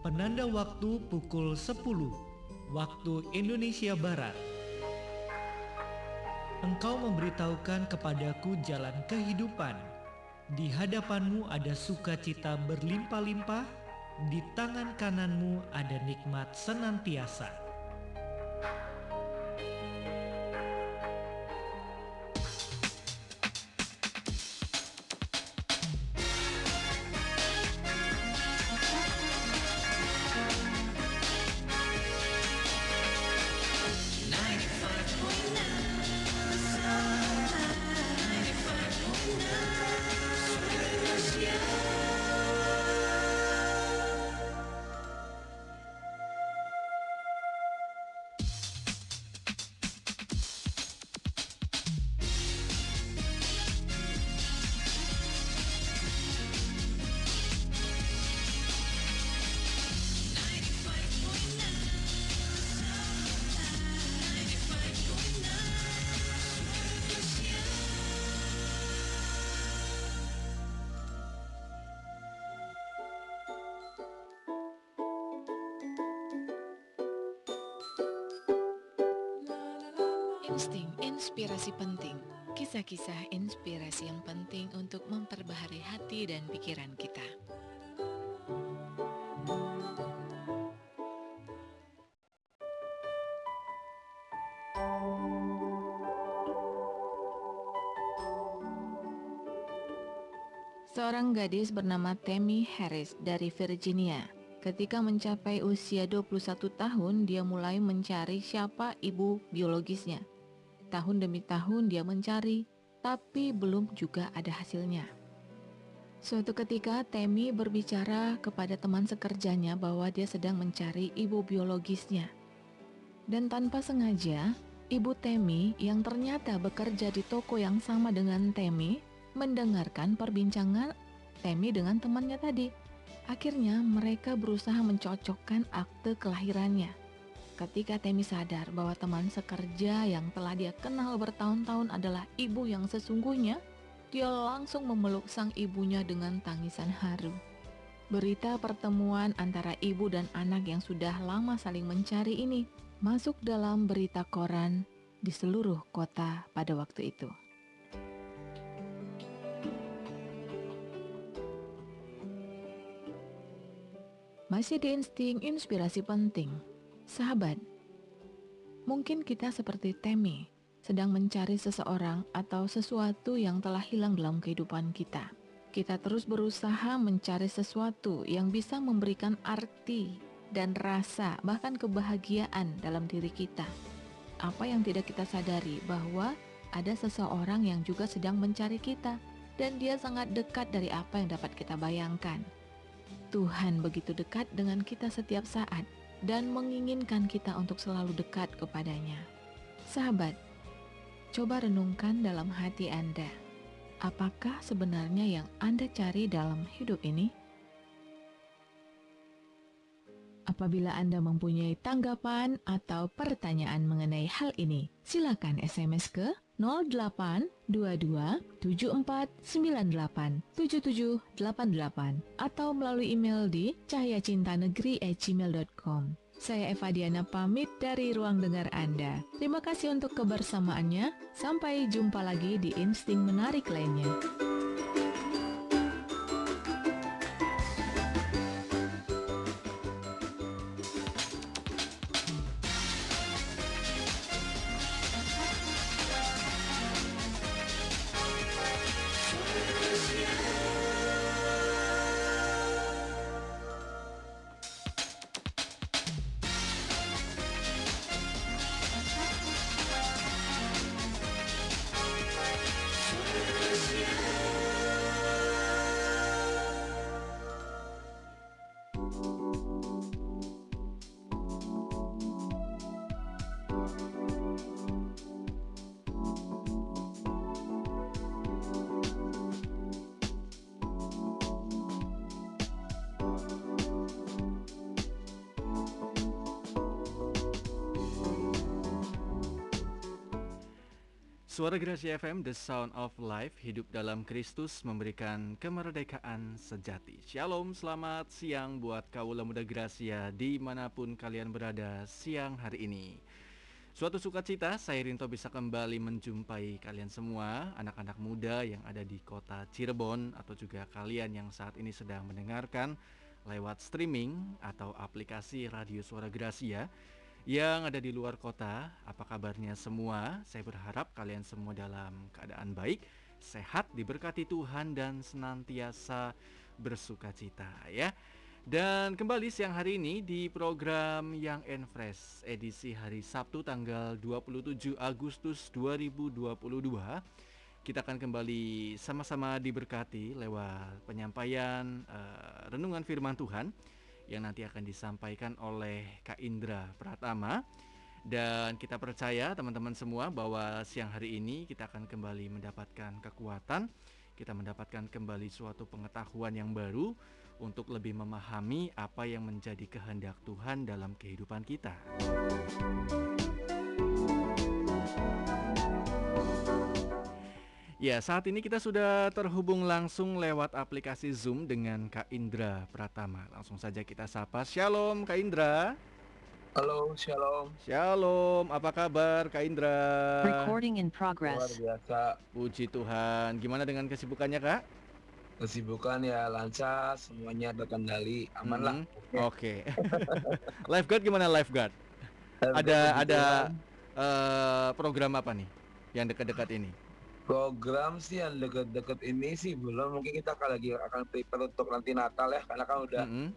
Penanda waktu pukul 10 waktu Indonesia Barat. Engkau memberitahukan kepadaku jalan kehidupan. Di hadapanmu ada sukacita berlimpah-limpah, di tangan kananmu ada nikmat senantiasa. Kisah-kisah inspirasi yang penting untuk memperbaharui hati dan pikiran kita. Seorang gadis bernama Tammy Harris dari Virginia. Ketika mencapai usia 21 tahun, dia mulai mencari siapa ibu biologisnya. Tahun demi tahun dia mencari, tapi belum juga ada hasilnya. Suatu ketika Temi berbicara kepada teman sekerjanya bahwa dia sedang mencari ibu biologisnya. Dan tanpa sengaja, ibu Temi yang ternyata bekerja di toko yang sama dengan Temi mendengarkan perbincangan Temi dengan temannya tadi. Akhirnya mereka berusaha mencocokkan akte kelahirannya. Ketika Temi sadar bahwa teman sekerja yang telah dia kenal bertahun-tahun adalah ibu yang sesungguhnya, dia langsung memeluk sang ibunya dengan tangisan haru. Berita pertemuan antara ibu dan anak yang sudah lama saling mencari ini masuk dalam berita koran di seluruh kota pada waktu itu. Masih di insting inspirasi penting Sahabat, mungkin kita seperti Temi, sedang mencari seseorang atau sesuatu yang telah hilang dalam kehidupan kita. Kita terus berusaha mencari sesuatu yang bisa memberikan arti dan rasa, bahkan kebahagiaan dalam diri kita. Apa yang tidak kita sadari bahwa ada seseorang yang juga sedang mencari kita, dan dia sangat dekat dari apa yang dapat kita bayangkan. Tuhan begitu dekat dengan kita setiap saat dan menginginkan kita untuk selalu dekat kepadanya. Sahabat, coba renungkan dalam hati Anda, apakah sebenarnya yang Anda cari dalam hidup ini? Apabila Anda mempunyai tanggapan atau pertanyaan mengenai hal ini, silakan SMS ke 0822 atau melalui email di cahyacintanegeri@gmail.com. Saya Eva Diana pamit dari ruang dengar Anda. Terima kasih untuk kebersamaannya. Sampai jumpa lagi di Insting Menarik lainnya. Gracia FM, The Sound of Life, hidup dalam Kristus memberikan kemerdekaan sejati. Shalom, selamat siang buat kaula muda Gracia di mana pun kalian berada siang hari ini. Suatu sukacita, saya Rinto bisa kembali menjumpai kalian semua, anak-anak muda yang ada di kota Cirebon atau juga kalian yang saat ini sedang mendengarkan lewat streaming atau aplikasi Radio Suara Gracia yang ada di luar kota, apa kabarnya semua? Saya berharap kalian semua dalam keadaan baik, sehat, diberkati Tuhan dan senantiasa bersuka cita ya. Dan kembali siang hari ini di program Yang and Fresh edisi hari Sabtu tanggal 27 Agustus 2022 kita akan kembali sama-sama diberkati lewat penyampaian uh, renungan firman Tuhan yang nanti akan disampaikan oleh Kak Indra Pratama. Dan kita percaya teman-teman semua bahwa siang hari ini kita akan kembali mendapatkan kekuatan, kita mendapatkan kembali suatu pengetahuan yang baru untuk lebih memahami apa yang menjadi kehendak Tuhan dalam kehidupan kita. Ya, saat ini kita sudah terhubung langsung lewat aplikasi Zoom dengan Kak Indra Pratama. Langsung saja kita sapa. Shalom Kak Indra. Halo, shalom. Shalom, apa kabar Kak Indra? Recording in Luar progress. biasa. Puji Tuhan. Gimana dengan kesibukannya Kak? Kesibukan ya lancar, semuanya terkendali, aman lah. Mhm. Oke. lifeguard gimana lifeguard? Ada ada eh, program apa nih yang dekat-dekat ini? Program sih yang deket-deket ini sih belum. Mungkin kita akan lagi akan prepare untuk nanti Natal ya, karena kan udah Mhm.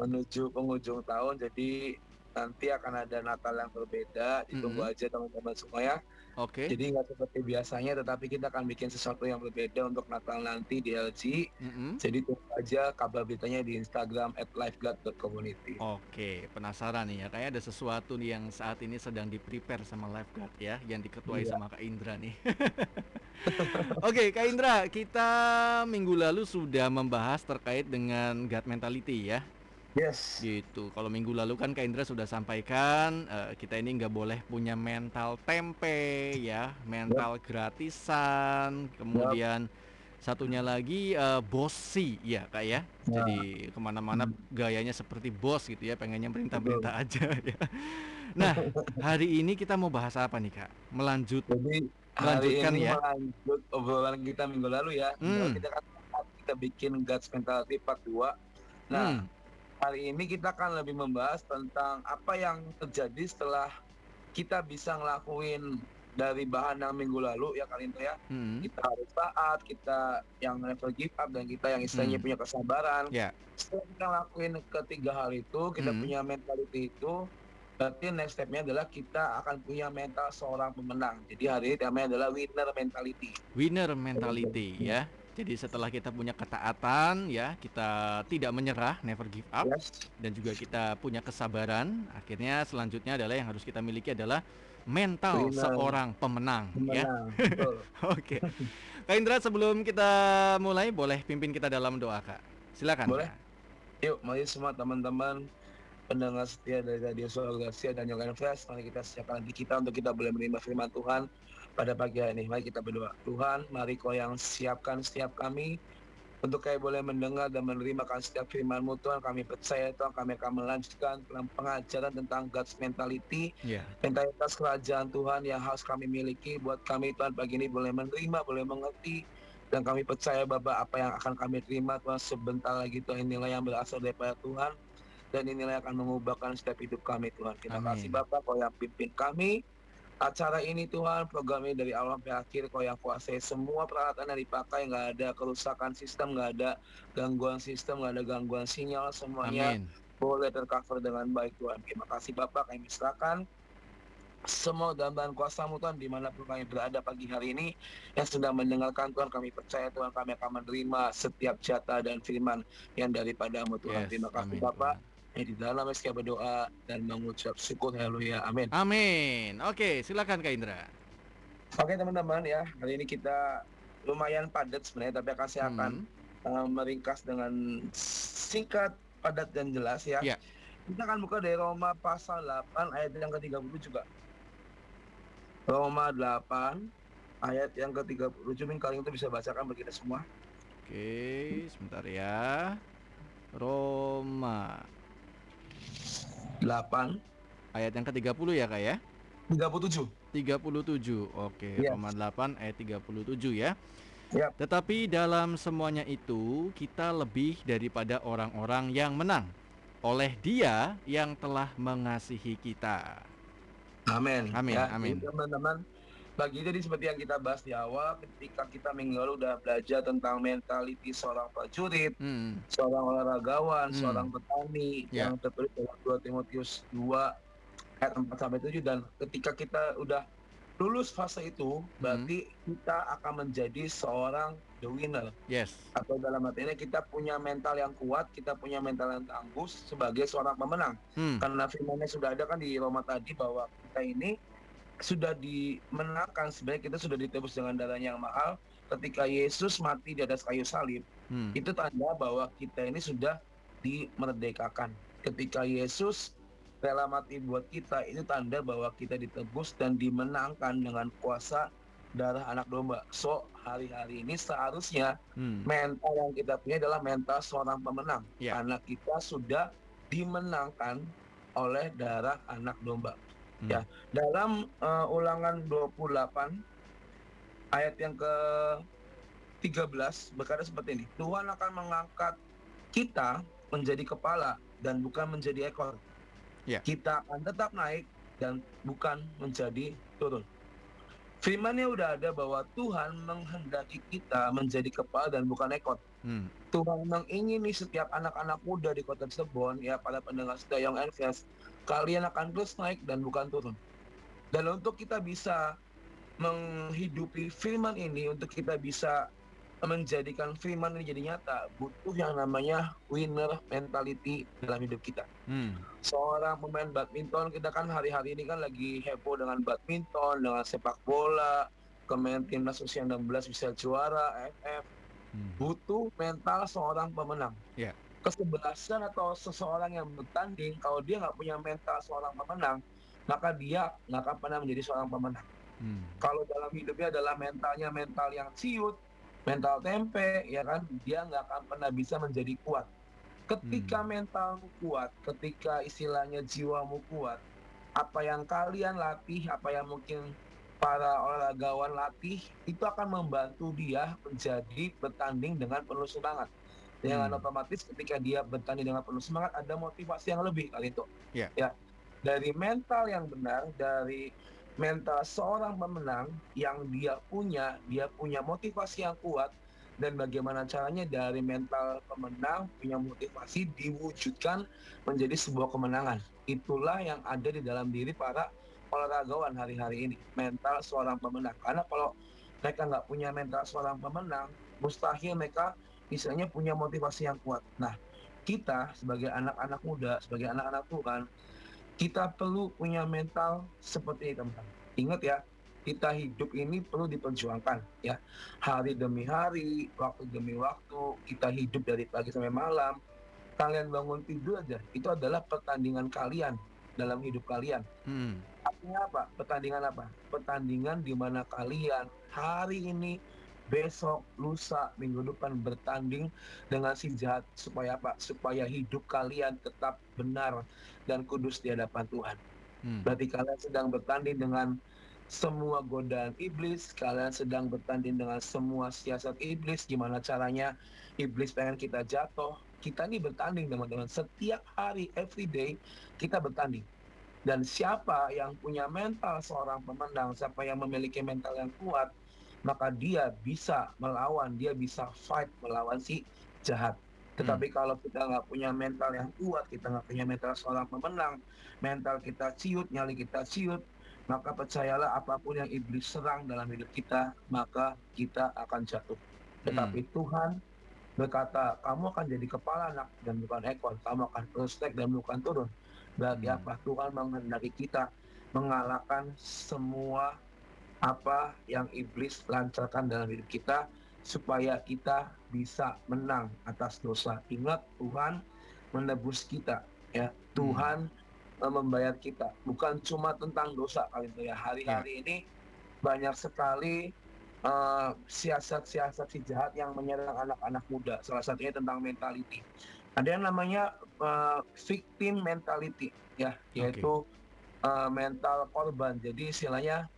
menuju penghujung tahun. Jadi nanti akan ada Natal yang berbeda. Ditunggu Mhm. aja teman-teman semua ya. Oke. Jadi nggak seperti biasanya, tetapi kita akan bikin sesuatu yang berbeda untuk Natal nanti di LG. Mhm. Jadi tunggu aja kabar beritanya di Instagram lifeguard.community. Oke, penasaran nih ya. Kayak ada sesuatu nih yang saat ini sedang di-prepare sama lifeguard ya, yang diketuai Iya. sama Kak Indra nih. Oke, Kak Indra, kita minggu lalu sudah membahas terkait dengan God mentality ya. Yes. Gitu. Kalau minggu lalu kan Kak Indra sudah sampaikan eh, kita ini nggak boleh punya mental tempe ya, mental gratisan, kemudian satunya lagi eh, bossy ya Kak ya. Jadi ke mana-mana Hmm. gayanya seperti bos gitu ya, pengennya perintah-perintah aja ya. Nah, hari ini kita mau bahas apa nih Kak? Melanjut. Jadi hari Melanjutkan ini ya. melanjut obrolan kita minggu lalu ya. Hmm. Kita kan kita bikin Guts Mentality Part 2. Nah, Hmm, hari ini kita akan lebih membahas tentang apa yang terjadi setelah kita bisa ngelakuin dari bahan yang minggu lalu ya kalian tuh ya. hmm, Kita harus taat, kita yang never give up dan kita yang istilahnya Hmm. punya kesabaran. Ya. Setelah kita ngelakuin ketiga hal itu, kita Hmm. punya mentality itu, berarti next step-nya adalah kita akan punya mental seorang pemenang. Jadi hari ini temanya adalah winner mentality. winner mentality ya. Jadi setelah kita punya ketaatan ya, kita tidak menyerah, never give up. Yes. dan juga kita punya kesabaran, akhirnya selanjutnya adalah yang harus kita miliki adalah mental Winner. seorang pemenang ya. Pemenang. Betul. Oke. Kak Indra sebelum kita mulai boleh pimpin kita dalam doa, Kak. Silakan. Boleh. Kak. Yuk, mari semua teman-teman pendengar setia dari Radio Suara Gracia dan Yogan Fresh, mari kita siapkan hati kita untuk kita boleh menerima firman Tuhan pada pagi hari ini. Mari kita berdoa. Tuhan, mari kau yang siapkan setiap kami untuk kami boleh mendengar dan menerima setiap firman-Mu Tuhan. Kami percaya Tuhan kami akan melanjutkan pengajaran tentang God's mentality, Ya. mentalitas kerajaan Tuhan yang harus kami miliki buat kami Tuhan pagi ini boleh menerima, boleh mengerti dan kami percaya Bapak apa yang akan kami terima Tuhan sebentar lagi Tuhan inilah yang berasal daripada Tuhan dan inilah yang akan mengubahkan setiap hidup kami Tuhan. Terima Amin. kasih Bapak kau yang pimpin kami acara ini Tuhan program ini dari awal sampai akhir kau yang kuasai semua peralatan yang dipakai nggak ada kerusakan sistem nggak ada gangguan sistem nggak ada gangguan sinyal semuanya Amin. boleh tercover dengan baik Tuhan. Terima kasih Bapak kami serahkan semua dalam kuasamu Tuhan di mana pun kami berada pagi hari ini yang sedang mendengarkan Tuhan kami percaya Tuhan kami akan menerima setiap jatah dan firman yang daripadamu Tuhan. Yes, Terima kasih amin, Bapak. Tuhan. Yang di dalam meski berdoa dan mengucap syukur haleluya amin. Amin. Oke, silakan Kak Indra. Oke teman-teman ya hari ini kita lumayan padat sebenarnya tapi akan saya akan Hmm, uh, meringkas dengan singkat, padat dan jelas ya. Ya. Kita akan buka dari Roma pasal 8 ayat yang ke-30 juga. Roma 8 ayat yang ke-37 Min kalian itu bisa bacakan bagi kita semua. Oke, sebentar ya. Roma 8 ayat yang ke-30 ya, Kak ya? 37. 37. Oke, Yes. Roma 8 ayat 37 ya. Yap. Tetapi dalam semuanya itu kita lebih daripada orang-orang yang menang oleh Dia yang telah mengasihi kita. Amin. Amin, Ya, amin. Teman-teman, bagi jadi seperti yang kita bahas di awal, ketika kita minggu lalu udah belajar tentang mentality seorang prajurit, Hmm. seorang olahragawan, Hmm. seorang petani Ya. yang tertulis dalam 2 Timotius 2 ayat 4 sampai 7 dan ketika kita udah lulus fase itu, Hmm. berarti kita akan menjadi seorang the winner Yes. atau dalam arti ini kita punya mental yang kuat, kita punya mental yang tangguh sebagai seorang pemenang. Hmm. Karena firmannya sudah ada kan di Roma tadi bahwa kita ini sudah dimenangkan sebenarnya kita sudah ditebus dengan darahnya yang mahal ketika Yesus mati di atas kayu salib Hmm. itu tanda bahwa kita ini sudah dimerdekakan ketika Yesus rela mati buat kita itu tanda bahwa kita ditebus dan dimenangkan dengan kuasa darah anak domba so hari-hari ini seharusnya Hmm. mental yang kita punya adalah mental seorang pemenang Ya. karena kita sudah dimenangkan oleh darah anak domba. Hmm. Ya, dalam eh, Ulangan 28 ayat yang ke 13 berkata seperti ini. Tuhan akan mengangkat kita menjadi kepala dan bukan menjadi ekor. Ya. Kita akan tetap naik dan bukan menjadi turun. Firmannya udah ada bahwa Tuhan menghendaki kita menjadi kepala dan bukan ekor. Hmm. Tuhan mengingini setiap anak-anak muda di kota Cirebon, ya para pendengar setia Young and Fresh, kalian akan terus naik dan bukan turun. Dan untuk kita bisa menghidupi firman ini, untuk kita bisa menjadikan firman ini jadi nyata, butuh yang namanya winner mentality dalam hidup kita. Hmm. Seorang pemain badminton, kita kan hari-hari ini kan lagi heboh dengan badminton, dengan sepak bola, kemudian timnas usia 16 bisa juara, AFF, Hmm. butuh mental seorang pemenang. Ya. Kesebelasan atau seseorang yang bertanding, kalau dia nggak punya mental seorang pemenang, maka dia nggak akan pernah menjadi seorang pemenang. Hmm. Kalau dalam hidupnya adalah mentalnya mental yang ciut, mental tempe, ya kan, dia nggak akan pernah bisa menjadi kuat. Ketika Hmm. mentalmu kuat, ketika istilahnya jiwamu kuat, apa yang kalian latih, apa yang mungkin para olahragawan latih, itu akan membantu dia menjadi bertanding dengan penuh semangat. Dengan Hmm. otomatis ketika dia bertanding dengan penuh semangat, ada motivasi yang lebih kali itu. Ya. ya. Dari mental yang benar, dari mental seorang pemenang yang dia punya, dia punya motivasi yang kuat, dan bagaimana caranya dari mental pemenang punya motivasi diwujudkan menjadi sebuah kemenangan. Itulah yang ada di dalam diri para olahragawan hari-hari ini, mental seorang pemenang. Karena kalau mereka nggak punya mental seorang pemenang, mustahil mereka misalnya punya motivasi yang kuat. Nah, kita sebagai anak-anak muda, sebagai anak-anak Tuhan, kita perlu punya mental seperti ini, teman-teman. Ingat ya, kita hidup ini perlu diperjuangkan ya hari demi hari waktu demi waktu kita hidup dari pagi sampai malam kalian bangun tidur aja itu adalah pertandingan kalian dalam hidup kalian Hmm. artinya apa pertandingan apa pertandingan di mana kalian hari ini besok lusa minggu depan bertanding dengan si jahat supaya apa supaya hidup kalian tetap benar dan kudus di hadapan Tuhan Hmm. Berarti kalian sedang bertanding dengan semua godaan iblis, kalian sedang bertanding dengan semua siasat iblis, gimana caranya iblis pengen kita jatuh. Kita ini bertanding teman-teman, setiap hari, every day, kita bertanding. Dan siapa yang punya mental seorang pemenang, siapa yang memiliki mental yang kuat, maka dia bisa melawan, dia bisa fight melawan si jahat. Tetapi kalau kita nggak punya mental yang kuat, kita nggak punya mental seorang pemenang, mental kita ciut, nyali kita ciut, maka percayalah apa pun yang iblis serang dalam hidup kita, maka kita akan jatuh. Tetapi Tuhan berkata, kamu akan jadi kepala anak dan bukan ekor, kamu akan terus naik dan bukan turun. Berarti Hmm. apa? Tuhan menghendaki kita mengalahkan semua apa yang iblis lancarkan dalam hidup kita supaya kita bisa menang atas dosa. Ingat Tuhan menebus kita ya. Tuhan eh, membayar kita. Bukan cuma tentang dosa kali itu ya. Hari-hari ini banyak sekali uh, siasat-siasat si jahat yang menyerang anak-anak muda. Salah satunya tentang mentality. Ada yang namanya uh, victim mentality, ya, yaitu okay. uh, mental korban. Jadi istilahnya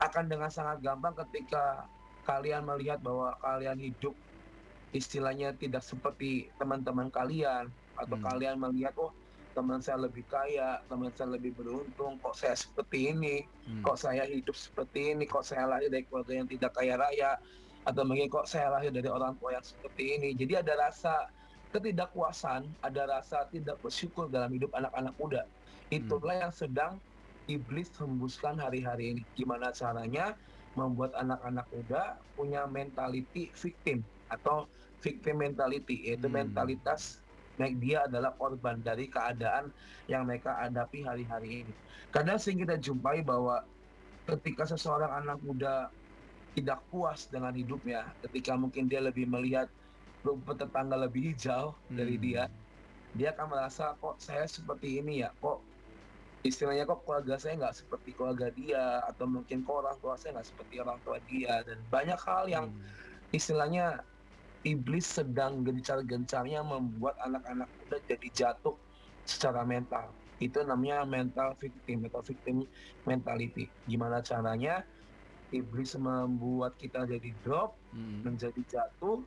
akan dengan sangat gampang ketika kalian melihat bahwa kalian hidup istilahnya tidak seperti teman-teman kalian atau hmm. kalian melihat oh teman saya lebih kaya, teman saya lebih beruntung, kok saya seperti ini, hmm. kok saya hidup seperti ini, kok saya lahir dari keluarga yang tidak kaya raya, atau mungkin kok saya lahir dari orang tua yang seperti ini. Jadi ada rasa ketidakpuasan, ada rasa tidak bersyukur dalam hidup anak-anak muda. Itulah hmm. yang sedang iblis hembuskan hari-hari ini. Gimana caranya membuat anak-anak muda punya mentality victim atau victim mentality, yaitu hmm. mentalitas baik dia adalah korban dari keadaan yang mereka hadapi hari-hari ini. Kadang sering kita jumpai bahwa ketika seseorang anak muda tidak puas dengan hidupnya, ketika mungkin dia lebih melihat rumput tetangga lebih hijau hmm. dari dia, dia akan merasa kok saya seperti ini ya, kok istilahnya kok keluarga saya nggak seperti keluarga dia, atau mungkin kok orang tua saya nggak seperti orang tua dia, dan banyak hal yang hmm. istilahnya iblis sedang gencar-gencarnya membuat anak-anak muda jadi jatuh secara mental. Itu namanya mental victim atau victim mentality. Gimana caranya iblis membuat kita jadi drop, hmm. menjadi jatuh,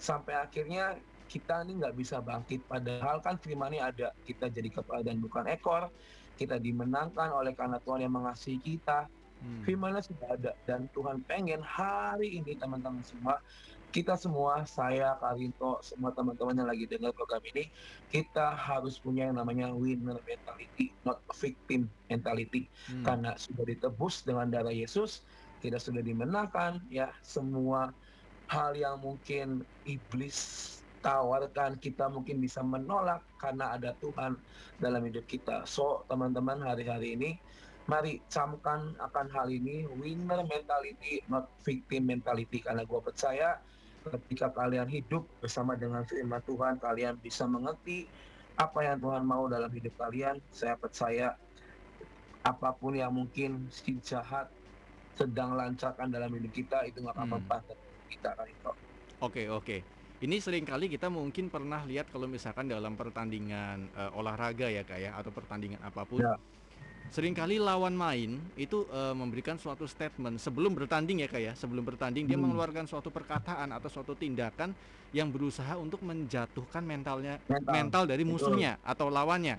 sampai akhirnya kita ini nggak bisa bangkit. Padahal kan firman ini ada, kita jadi kepala dan bukan ekor, kita dimenangkan oleh karena Tuhan yang mengasihi kita. Hmm. Firmannya sudah ada dan Tuhan pengen hari ini teman-teman semua kita semua, saya, Karinto, semua teman-teman yang lagi dengar program ini, kita harus punya yang namanya winner mentality, not victim mentality. Hmm. Karena sudah ditebus dengan darah Yesus, kita sudah dimenangkan, ya semua hal yang mungkin iblis tawarkan kita mungkin bisa menolak karena ada Tuhan dalam hidup kita. So, teman-teman hari-hari ini mari camkan akan hal ini winner mentality not victim mentality karena gue percaya ketika kalian hidup bersama dengan firman Tuhan, kalian bisa mengerti apa yang Tuhan mau dalam hidup kalian. Saya percaya apa pun yang mungkin si jahat sedang lancarkan dalam hidup kita itu nggak akan hmm. kita itu. Oke oke. Ini sering kali kita mungkin pernah lihat kalau misalkan dalam pertandingan uh, olahraga ya kayak ya, atau pertandingan apa pun. Ya sering kali lawan main itu uh, memberikan suatu statement sebelum bertanding ya kayak ya sebelum bertanding dia hmm. mengeluarkan suatu perkataan atau suatu tindakan yang berusaha untuk menjatuhkan mentalnya mental, mental dari musuhnya Betul. atau lawannya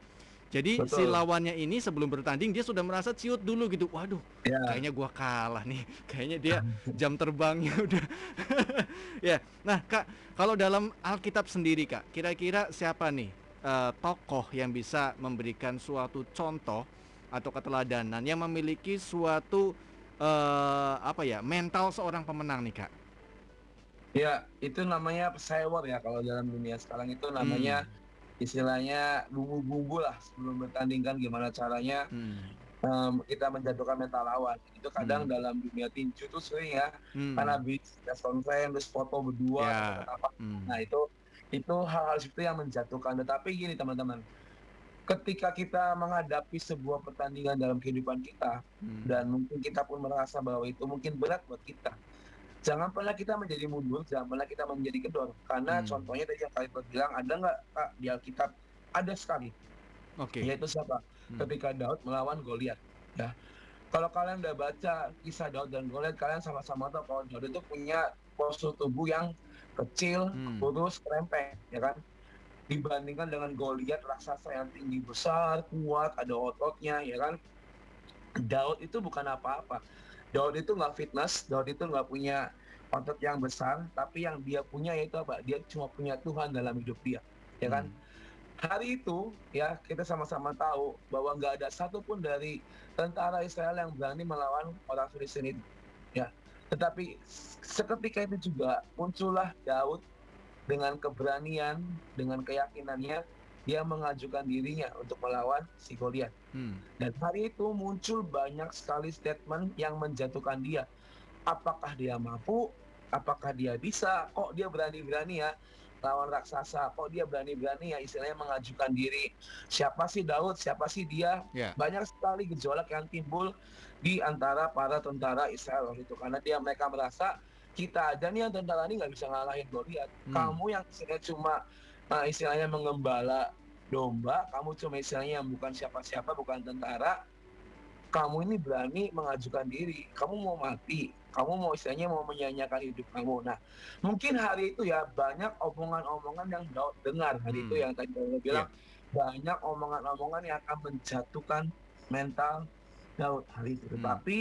jadi Betul. si lawannya ini sebelum bertanding dia sudah merasa ciut dulu gitu waduh ya. kayaknya gua kalah nih kayaknya dia jam terbangnya udah ya nah kak kalau dalam Alkitab sendiri kak kira-kira siapa nih uh, tokoh yang bisa memberikan suatu contoh atau keteladanan yang memiliki suatu uh, apa ya mental seorang pemenang nih kak? Ya itu namanya pesawer ya kalau dalam dunia sekarang itu namanya hmm. Istilahnya bumbu-bumbu lah sebelum bertandingkan gimana caranya hmm. um, kita menjatuhkan mental lawan. Itu kadang hmm. dalam dunia tinju tuh sering ya hmm. kan habis press conference foto berdua ya. apa. Hmm. Nah itu itu hal-hal seperti yang menjatuhkan. Tetapi gini teman-teman ketika kita menghadapi sebuah pertandingan dalam kehidupan kita hmm. dan mungkin kita pun merasa bahwa itu mungkin berat buat kita jangan pernah kita menjadi mundur jangan pernah kita menjadi kendor karena hmm. contohnya tadi yang kalian bilang ada nggak kak di Alkitab ada sekali okay. yaitu siapa hmm. ketika Daud melawan Goliat ya kalau kalian udah baca kisah Daud dan Goliat kalian sama-sama tahu kalau Daud itu punya postur tubuh yang kecil hmm. kurus krempeng ya kan dibandingkan dengan Goliat raksasa yang tinggi besar, kuat, ada ototnya, ya kan? Daud itu bukan apa-apa. Daud itu nggak fitness, Daud itu nggak punya otot yang besar, tapi yang dia punya yaitu apa? Dia cuma punya Tuhan dalam hidup dia, ya kan? Hmm. Hari itu ya kita sama-sama tahu bahwa nggak ada satupun dari tentara Israel yang berani melawan orang Filistin itu, ya. Tetapi seketika itu juga muncullah Daud dengan keberanian, dengan keyakinannya, dia mengajukan dirinya untuk melawan si Goliat. Hmm. Dan hari itu muncul banyak sekali statement yang menjatuhkan dia. Apakah dia mampu? Apakah dia bisa? Kok dia berani-berani ya lawan raksasa. Kok dia berani-berani ya istilahnya mengajukan diri. Siapa sih Daud? Siapa sih dia? Ya. Banyak sekali gejolak yang timbul di antara para tentara Israel waktu itu karena dia mereka merasa kita aja nih yang tentara ini nggak bisa ngalahin Goliat. Hmm. Kamu yang istilahnya cuma uh, istilahnya mengembala domba, kamu cuma istilahnya yang bukan siapa-siapa, bukan tentara. Kamu ini berani mengajukan diri. Kamu mau mati. Kamu mau istilahnya mau menyanyiakan hidup kamu. Nah, mungkin hari itu ya banyak omongan-omongan yang Daud dengar hari Hmm. itu yang tadi saya bilang banyak omongan-omongan yang akan menjatuhkan mental Daud hari itu. Hmm. Tetapi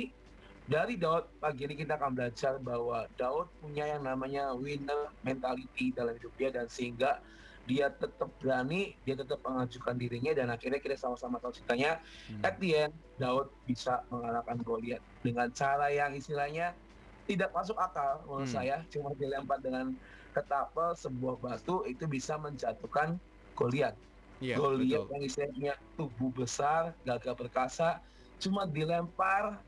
dari Daud pagi ini kita akan belajar bahwa Daud punya yang namanya winner mentality dalam hidup dia dan sehingga dia tetap berani, dia tetap mengajukan dirinya dan akhirnya kita sama-sama tahu ceritanya Hmm. at the end Daud bisa mengalahkan Goliat dengan cara yang istilahnya tidak masuk akal menurut Hmm. saya cuma dilempar dengan ketapel sebuah batu itu bisa menjatuhkan Goliat. Iya, Goliat betul. yang istilahnya tubuh besar, gagah perkasa, cuma dilempar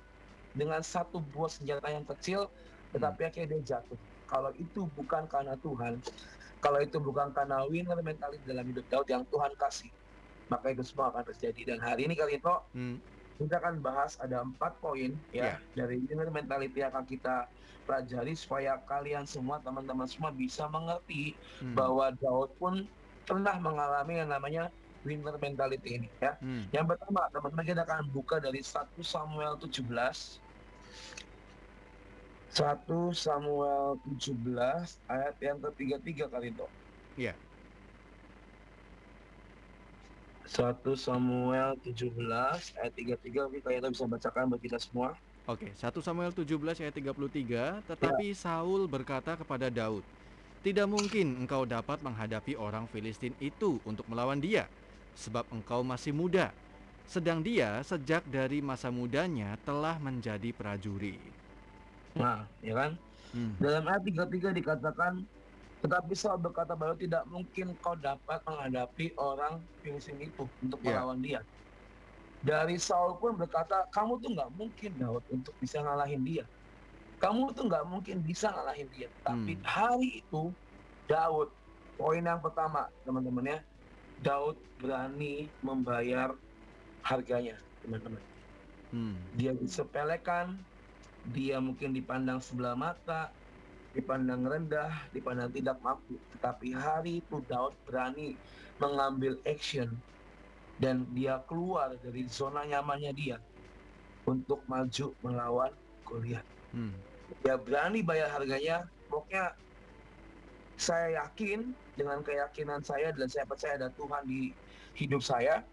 dengan satu buah senjata yang kecil, tetapi Hmm. akhirnya dia jatuh. Kalau itu bukan karena Tuhan, kalau itu bukan karena winner mentality dalam hidup Daud yang Tuhan kasih, maka itu semua akan terjadi. Dan hari ini kali itu Hmm. kita akan bahas ada empat poin Ya. ya dari winner mentality yang akan kita pelajari supaya kalian semua teman-teman semua bisa mengerti Hmm. bahwa Daud pun pernah mengalami yang namanya winner mentality ini ya. Hmm. Yang pertama, teman-teman kita akan buka dari 1 Samuel 17. 1 Samuel 17 ayat yang ke-33 kali itu. Iya. 1 Samuel 17 ayat 33 mungkin kalian bisa bacakan buat kita semua. Oke, 1 Samuel 17 ayat 33, tetapi Saul berkata kepada Daud, "Tidak mungkin engkau dapat menghadapi orang Filistin itu untuk melawan dia, sebab engkau masih muda, sedang dia sejak dari masa mudanya telah menjadi prajurit." Nah, ya kan? Hmm. Dalam ayat 33 dikatakan tetapi Saul berkata bahwa tidak mungkin kau dapat menghadapi orang Filistin itu untuk Ya. melawan dia. Dari Saul pun berkata, kamu tuh nggak mungkin Daud untuk bisa ngalahin dia. Kamu tuh nggak mungkin bisa ngalahin dia. Tapi Hmm. hari itu Daud, poin yang pertama teman-teman ya, Daud berani membayar harganya teman-teman. Hmm. Dia disepelekan, dia mungkin dipandang sebelah mata, dipandang rendah, dipandang tidak mampu. Tetapi hari itu Daud berani mengambil action dan dia keluar dari zona nyamannya dia untuk maju melawan Goliat. Hmm. Dia berani bayar harganya. Pokoknya saya yakin dengan keyakinan saya dan saya percaya ada Tuhan di hidup saya,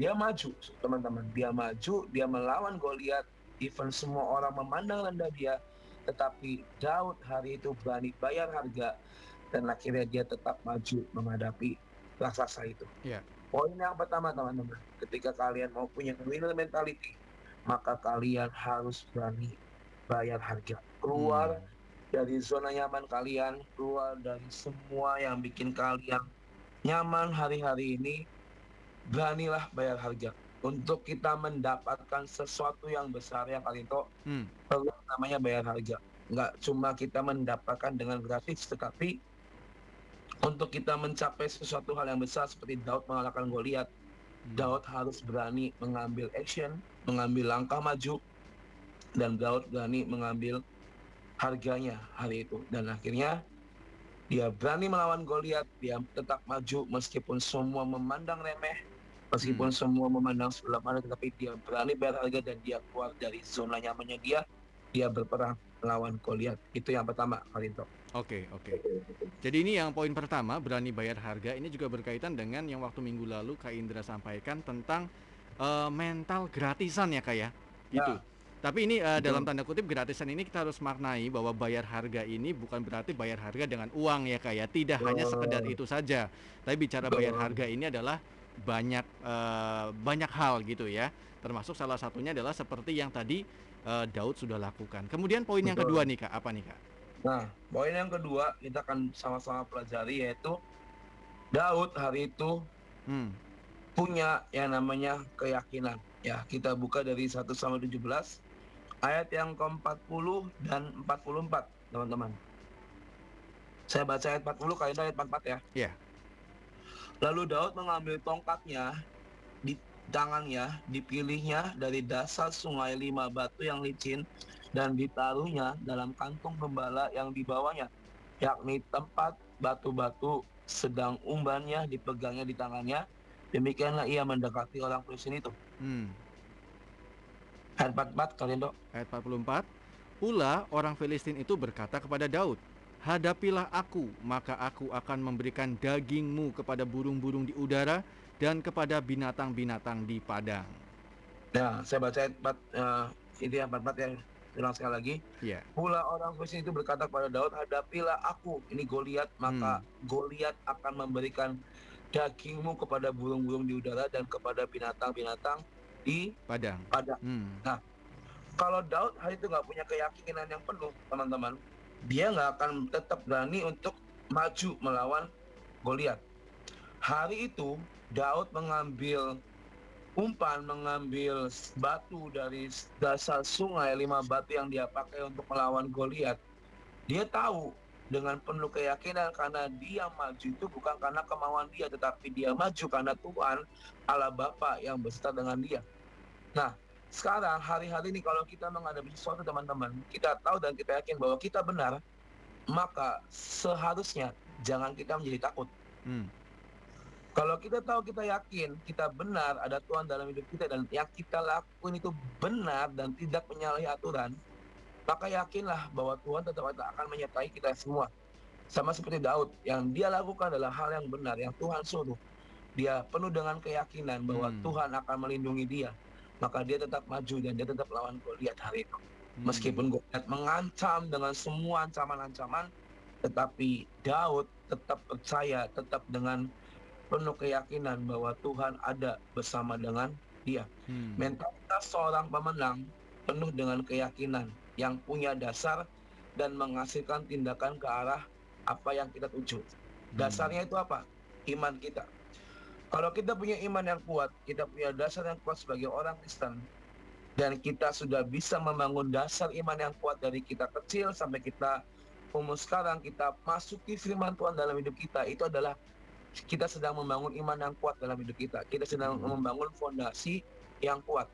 dia maju, teman-teman. Dia maju, dia melawan Goliat. Even semua orang memandang rendah dia, tetapi Daud hari itu berani bayar harga dan akhirnya dia tetap maju menghadapi raksasa itu. Ya. Poin yang pertama teman-teman, ketika kalian mau punya winner mentality, maka kalian harus berani bayar harga. Keluar Hmm. dari zona nyaman kalian, keluar dari semua yang bikin kalian nyaman hari-hari ini, beranilah bayar harga. Untuk kita mendapatkan sesuatu yang besar yang kalian tahu, Hmm. perlu namanya bayar harga. Nggak cuma kita mendapatkan dengan gratis, tetapi untuk kita mencapai sesuatu hal yang besar seperti Daud mengalahkan Goliat, Hmm. Daud harus berani mengambil action, mengambil langkah maju, dan Daud berani mengambil harganya hari itu. Dan akhirnya dia berani melawan Goliat, dia tetap maju meskipun semua memandang remeh, meskipun semua memandang sebelah mana, tetapi dia berani bayar harga dan dia keluar dari zona nyamannya dia, dia berperang melawan Goliat. Itu yang pertama, Kalinto. Oke, oke. Jadi ini yang poin pertama, berani bayar harga. Ini juga berkaitan dengan yang waktu minggu lalu Kak Indra sampaikan tentang eh, mental gratisan ya Kak ya. Gitu. Tapi ini Betul. dalam tanda kutip gratisan ini kita harus maknai bahwa bayar harga ini bukan berarti bayar harga dengan uang ya Kak ya. Tidak hanya Betul. sekedar itu saja. Tapi bicara bayar harga ini adalah banyak eh, banyak hal gitu ya. Termasuk salah satunya adalah seperti yang tadi eh, Daud sudah lakukan. Kemudian poin yang Betul. kedua nih Kak, apa nih Kak? Nah, poin yang kedua kita akan sama-sama pelajari yaitu Daud hari itu Hmm. punya yang namanya keyakinan. Ya, kita buka dari 1 sampai 17 ayat yang ke-40 dan 44, teman-teman. Saya baca ayat 40 kali ayat 44 ya. Iya. Lalu Daud mengambil tongkatnya di tangannya, dipilihnya dari dasar sungai lima batu yang licin dan ditaruhnya dalam kantung gembala yang dibawanya, yakni tempat batu-batu sedang umbannya dipegangnya di tangannya. Demikianlah ia mendekati orang Filistin itu. Hmm. Ayat 44 kalian dok. Ayat 44. Pula orang Filistin itu berkata kepada Daud, Hadapilah aku, maka aku akan memberikan dagingmu kepada burung-burung di udara dan kepada binatang-binatang di padang. Nah, saya baca 4, uh, ini yang 44 ya. Ulang sekali lagi. Ya. Pula orang Filistin itu berkata kepada Daud, hadapilah aku, ini Goliat, maka Goliat akan memberikan dagingmu kepada burung-burung di udara dan kepada binatang-binatang di Padang. padang. Hmm. Kalau Daud hari itu nggak punya keyakinan yang penuh, teman-teman, dia nggak akan tetap berani untuk maju melawan Goliat. Hari itu Daud mengambil umpan, mengambil batu dari dasar sungai, lima batu yang dia pakai untuk melawan Goliat. Dia tahu dengan penuh keyakinan karena dia maju itu bukan karena kemauan dia, tetapi dia maju karena Tuhan Allah Bapa yang beserta dengan dia. Nah, sekarang hari-hari ini kalau kita menghadapi sesuatu teman-teman, kita tahu dan kita yakin bahwa kita benar, maka seharusnya jangan kita menjadi takut. Hmm. Kalau kita tahu kita yakin kita benar ada Tuhan dalam hidup kita dan yang kita lakukan itu benar dan tidak menyalahi aturan, maka yakinlah bahwa Tuhan tetap akan menyertai kita semua. Sama seperti Daud, yang dia lakukan adalah hal yang benar, yang Tuhan suruh. Dia penuh dengan keyakinan bahwa Hmm. Tuhan akan melindungi dia. Maka dia tetap maju dan dia tetap lawan Goliat hari itu. Hmm. Meskipun Goliat mengancam dengan semua ancaman-ancaman, tetapi Daud tetap percaya, tetap dengan penuh keyakinan bahwa Tuhan ada bersama dengan dia. Hmm. Mentalitas seorang pemenang penuh dengan keyakinan yang punya dasar dan menghasilkan tindakan ke arah apa yang kita tuju. Dasarnya itu apa? Iman kita. Kalau kita punya iman yang kuat, kita punya dasar yang kuat sebagai orang Kristen, dan kita sudah bisa membangun dasar iman yang kuat dari kita kecil sampai kita umur sekarang, kita masuki firman Tuhan dalam hidup kita, itu adalah kita sedang membangun iman yang kuat dalam hidup kita. Kita sedang Hmm. membangun fondasi yang kuat.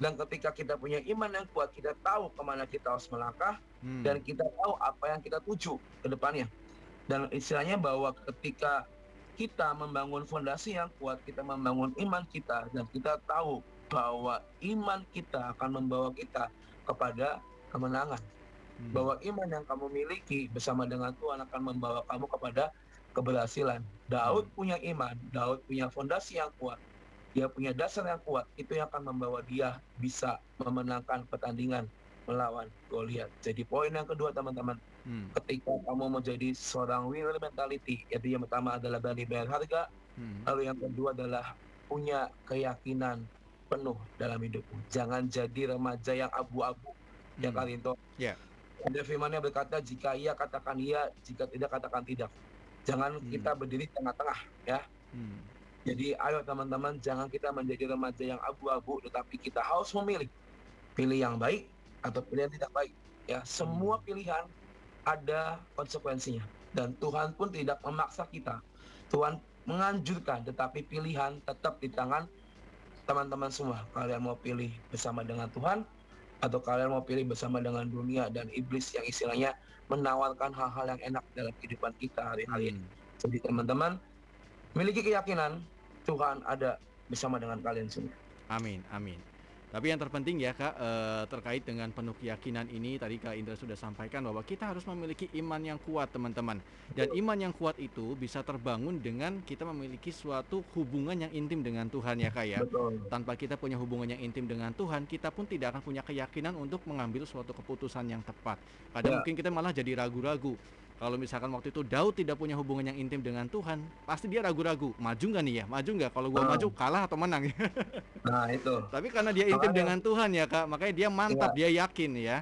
Dan ketika kita punya iman yang kuat, kita tahu ke mana kita harus melangkah, Hmm. dan kita tahu apa yang kita tuju ke depannya. Dan istilahnya bahwa ketika kita membangun fondasi yang kuat, kita membangun iman kita, dan kita tahu bahwa iman kita akan membawa kita kepada kemenangan. Hmm. Bahwa iman yang kamu miliki bersama dengan Tuhan akan membawa kamu kepada keberhasilan. Daud punya iman, Daud punya fondasi yang kuat, dia punya dasar yang kuat, itu yang akan membawa dia bisa memenangkan pertandingan melawan Goliat. Jadi poin yang kedua teman-teman, Hmm. ketika kamu menjadi seorang winner mentality, yaitu yang pertama adalah berani bayar harga, Hmm. lalu yang kedua adalah punya keyakinan penuh dalam hidupmu. Jangan jadi remaja yang abu-abu, ya Hmm. Karinto. Ya. Ada firmannya berkata, jika iya katakan iya, jika tidak katakan tidak. Jangan Hmm. kita berdiri di tengah-tengah, ya. Hmm. Jadi ayo teman-teman, jangan kita menjadi remaja yang abu-abu, tetapi kita harus memilih. Pilih yang baik atau pilih yang tidak baik. Ya, semua pilihan ada konsekuensinya. Dan Tuhan pun tidak memaksa kita. Tuhan menganjurkan, tetapi pilihan tetap di tangan teman-teman semua. Kalian mau pilih bersama dengan Tuhan, atau kalian mau pilih bersama dengan dunia dan iblis yang istilahnya menawarkan hal-hal yang enak dalam kehidupan kita hari-hari ini. Hmm. Jadi teman-teman, miliki keyakinan Tuhan ada bersama dengan kalian semua. Amin, amin. Tapi yang terpenting ya kak eh, terkait dengan penuh keyakinan ini tadi kak Indra sudah sampaikan bahwa kita harus memiliki iman yang kuat teman-teman dan iman yang kuat itu bisa terbangun dengan kita memiliki suatu hubungan yang intim dengan Tuhan ya kak ya. Betul. Tanpa kita punya hubungan yang intim dengan Tuhan, kita pun tidak akan punya keyakinan untuk mengambil suatu keputusan yang tepat. Kadang Ya. mungkin kita malah jadi ragu-ragu. Kalau misalkan waktu itu Daud tidak punya hubungan yang intim dengan Tuhan, pasti dia ragu-ragu. Maju nggak nih ya? Maju nggak? Kalau gua Ah. maju kalah atau menang? Nah itu. Tapi karena dia intim Makanya- dengan Tuhan ya kak, makanya dia mantap, dia yakin ya.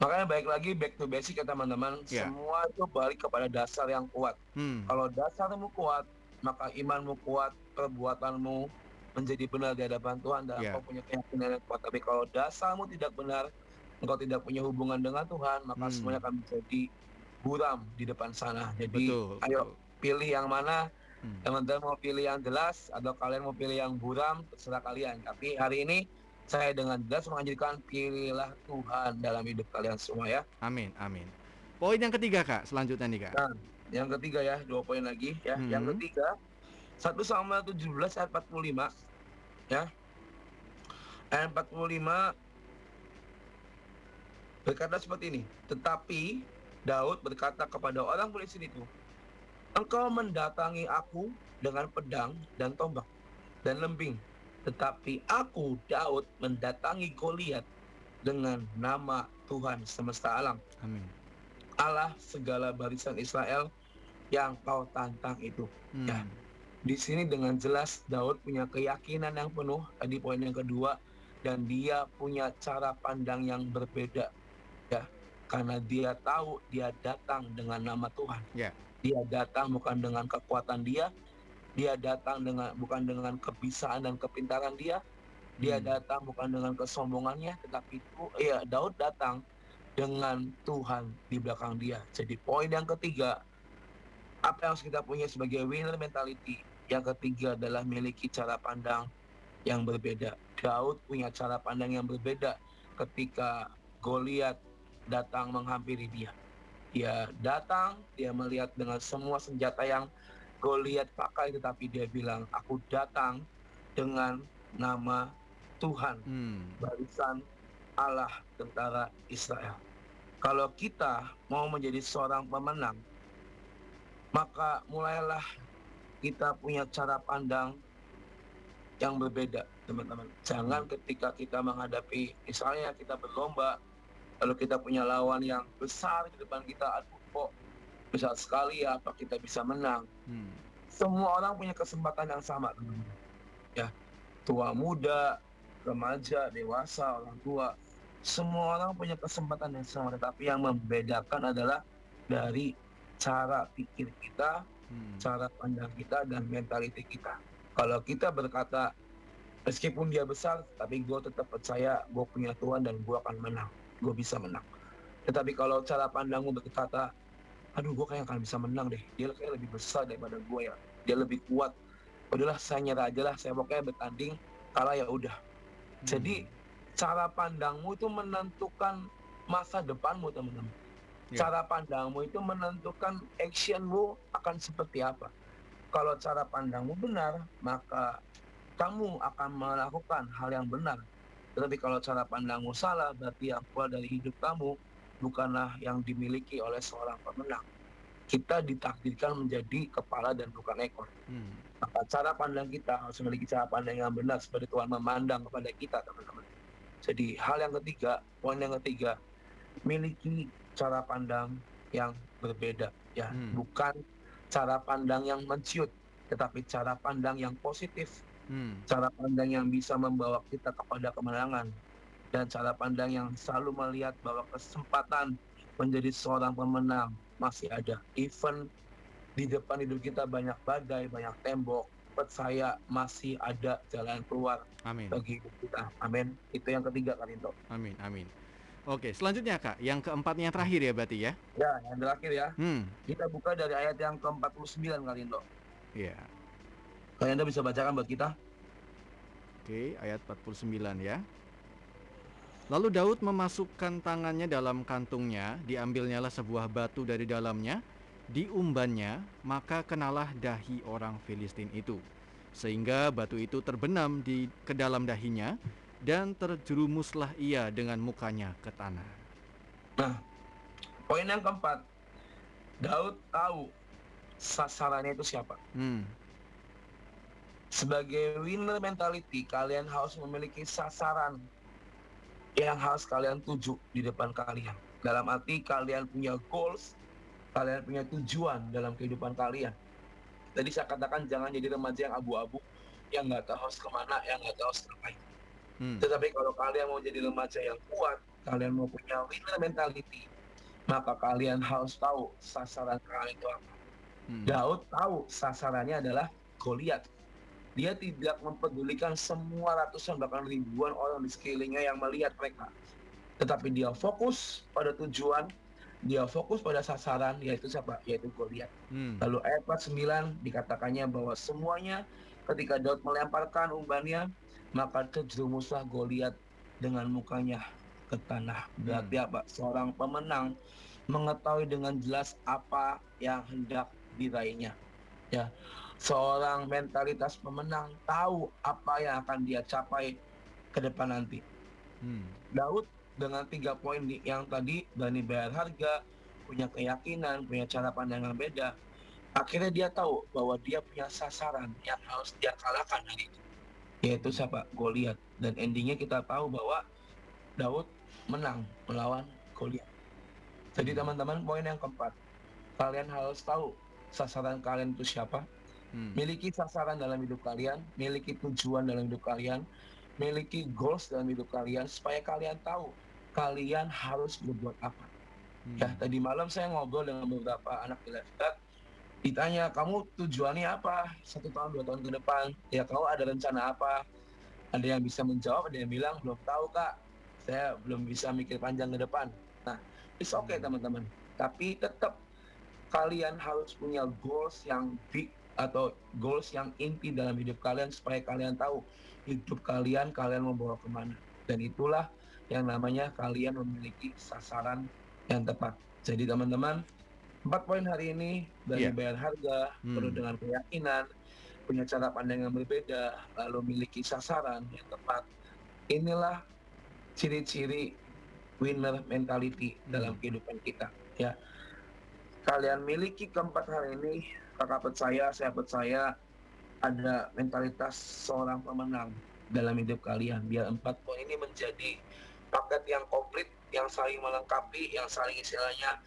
Makanya baik lagi back to basic ya teman-teman. Ya. Semua itu balik kepada dasar yang kuat. Hmm, Kalau dasarmu kuat, maka imanmu kuat, perbuatanmu menjadi benar di hadapan Tuhan dan Ya. engkau punya keyakinan yang kuat. Tapi kalau dasarmu tidak benar, engkau tidak punya hubungan dengan Tuhan, maka Hmm. semuanya akan menjadi buram di depan sana. Jadi Betul. ayo betul. pilih yang mana Hmm. teman-teman mau pilih yang jelas atau kalian mau pilih yang buram terserah kalian tapi hari ini saya dengan jelas menganjurkan pilihlah Tuhan dalam hidup kalian semua ya Amin, amin. Poin yang ketiga kak, selanjutnya nih kak. Nah, yang ketiga ya dua poin lagi ya Hmm. yang ketiga 1 Samuel 17 ayat 45 ya ayat 45 berkata seperti ini tetapi Daud berkata kepada orang Filistin itu engkau mendatangi aku dengan pedang dan tombak dan lembing tetapi aku Daud mendatangi Goliat dengan nama Tuhan semesta alam Amin. Allah segala barisan Israel yang kau tantang itu. Hmm. Ya. Di sini dengan jelas Daud punya keyakinan yang penuh, tadi poin yang kedua, dan dia punya cara pandang yang berbeda. Karena dia tahu dia datang dengan nama Tuhan. Ya. Dia datang bukan dengan kekuatan dia, dia datang dengan bukan dengan kebisaan dan kepintaran dia, dia Hmm. datang bukan dengan kesombongannya, tetapi itu ya Daud datang dengan Tuhan di belakang dia. Jadi poin yang ketiga, apa yang harus kita punya sebagai winner mentality? Yang ketiga adalah miliki cara pandang yang berbeda. Daud punya cara pandang yang berbeda ketika Goliat datang menghampiri dia. Dia datang, dia melihat dengan semua senjata yang Goliat pakai, tetapi dia bilang, aku datang dengan nama Tuhan Hmm. barisan Allah tentara Israel. Kalau kita mau menjadi seorang pemenang, maka mulailah kita punya cara pandang yang berbeda, teman-teman. Jangan ketika kita menghadapi, misalnya kita berlomba, lalu kita punya lawan yang besar di depan kita, aduh kok besar sekali ya, apa kita bisa menang? Hmm. semua orang punya kesempatan yang sama ya tua muda remaja dewasa orang tua semua orang punya kesempatan yang sama tetapi yang membedakan adalah dari cara pikir kita Hmm. cara pandang kita dan mentality kita kalau kita berkata meskipun dia besar tapi gue tetap percaya gue punya Tuhan dan gue akan menang gue bisa menang. Tetapi kalau cara pandangmu berkata aduh gue kayak akan bisa menang deh. Dia kayak lebih besar daripada gue ya. Dia lebih kuat. Udahlah saya nyerah aja lah. Saya pokoknya bertanding kalah ya udah. Hmm. jadi cara pandangmu itu menentukan masa depanmu teman-teman. Ya. cara pandangmu itu menentukan actionmu akan seperti apa. Kalau cara pandangmu benar maka kamu akan melakukan hal yang benar tetapi kalau cara pandangmu salah berarti keluar dari hidup kamu bukanlah yang dimiliki oleh seorang pemenang kita ditakdirkan menjadi kepala dan bukan ekor Hmm. maka cara pandang kita harus memiliki cara pandang yang benar seperti Tuhan memandang kepada kita teman-teman. Jadi hal yang ketiga, poin yang ketiga, miliki cara pandang yang berbeda ya, Hmm. bukan cara pandang yang menciut, tetapi cara pandang yang positif, Hmm. cara pandang yang bisa membawa kita kepada kemenangan dan cara pandang yang selalu melihat bahwa kesempatan menjadi seorang pemenang masih ada. Even di depan hidup kita banyak badai, banyak tembok, percaya masih ada jalan keluar Amin. bagi hidup kita. Amin. Itu yang ketiga Karinto. Amin. Amin. Oke, selanjutnya kak, yang keempatnya yang terakhir ya berarti ya. Ya, yang terakhir ya. Hmm. Kita buka dari ayat yang ke-49 Karinto. Iya. Kalian bisa bacakan buat kita? Oke, ayat 49 ya. Lalu Daud memasukkan tangannya dalam kantungnya, diambilnyalah sebuah batu dari dalamnya, diumbannya, maka kenalah dahi orang Filistin itu. Sehingga batu itu terbenam di ke dalam dahinya dan terjerumuslah ia dengan mukanya ke tanah. Poin yang keempat, Daud tahu sasarannya itu siapa. Hmm. Sebagai winner mentality kalian harus memiliki sasaran yang harus kalian tuju di depan kalian dalam arti kalian punya goals kalian punya tujuan dalam kehidupan kalian tadi saya katakan jangan jadi remaja yang abu-abu yang nggak tahu harus ke mana yang nggak tahu harus ngapain Hmm. tetapi kalau kalian mau jadi remaja yang kuat kalian mau punya winner mentality maka kalian harus tahu sasaran kalian itu apa Hmm. Daud tahu sasarannya adalah Goliat. Dia tidak mempedulikan semua ratusan bahkan ribuan orang di sekelilingnya yang melihat mereka. Tetapi dia fokus pada tujuan dia fokus pada sasaran yaitu siapa? Yaitu Goliat. Hmm. Lalu ayat 9 dikatakannya bahwa semuanya ketika Daud melemparkan umbannya maka terjerumuslah Goliat dengan mukanya ke tanah. Berarti apa? Seorang pemenang mengetahui dengan jelas apa yang hendak diraihnya. Ya. Seorang mentalitas pemenang tahu apa yang akan dia capai ke depan nanti. Hmm. Daud dengan tiga poin yang tadi berani bayar harga, punya keyakinan, punya cara pandang yang beda. Akhirnya dia tahu bahwa dia punya sasaran yang harus dia kalahkan hari itu. Yaitu siapa? Goliat. Dan endingnya kita tahu bahwa Daud menang melawan Goliat. Jadi teman-teman poin yang keempat, kalian harus tahu sasaran kalian itu siapa, Hmm. miliki sasaran dalam hidup kalian, miliki tujuan dalam hidup kalian, miliki goals dalam hidup kalian supaya kalian tahu kalian harus berbuat apa. Hmm. Ya, tadi malam saya ngobrol dengan beberapa anak di ditanya kamu tujuannya apa satu tahun dua tahun ke depan? Ya kamu ada rencana apa? Ada yang bisa menjawab, ada yang bilang belum tahu kak, saya belum bisa mikir panjang ke depan. Nah, it's okay teman-teman. Tapi tetap kalian harus punya goals yang big atau goals yang inti dalam hidup kalian supaya kalian tahu hidup kalian kalian membawa ke mana dan itulah yang namanya kalian memiliki sasaran yang tepat jadi teman-teman empat poin hari ini dari Iya. bayar harga Hmm. penuh dengan keyakinan punya cara pandang yang berbeda lalu memiliki sasaran yang tepat inilah ciri-ciri winner mentality dalam Hmm. kehidupan kita ya kalian miliki keempat hal ini kakak percaya saya percaya ada mentalitas seorang pemenang dalam hidup kalian. Biar empat poin ini menjadi paket yang komplit yang saling melengkapi yang saling istilahnya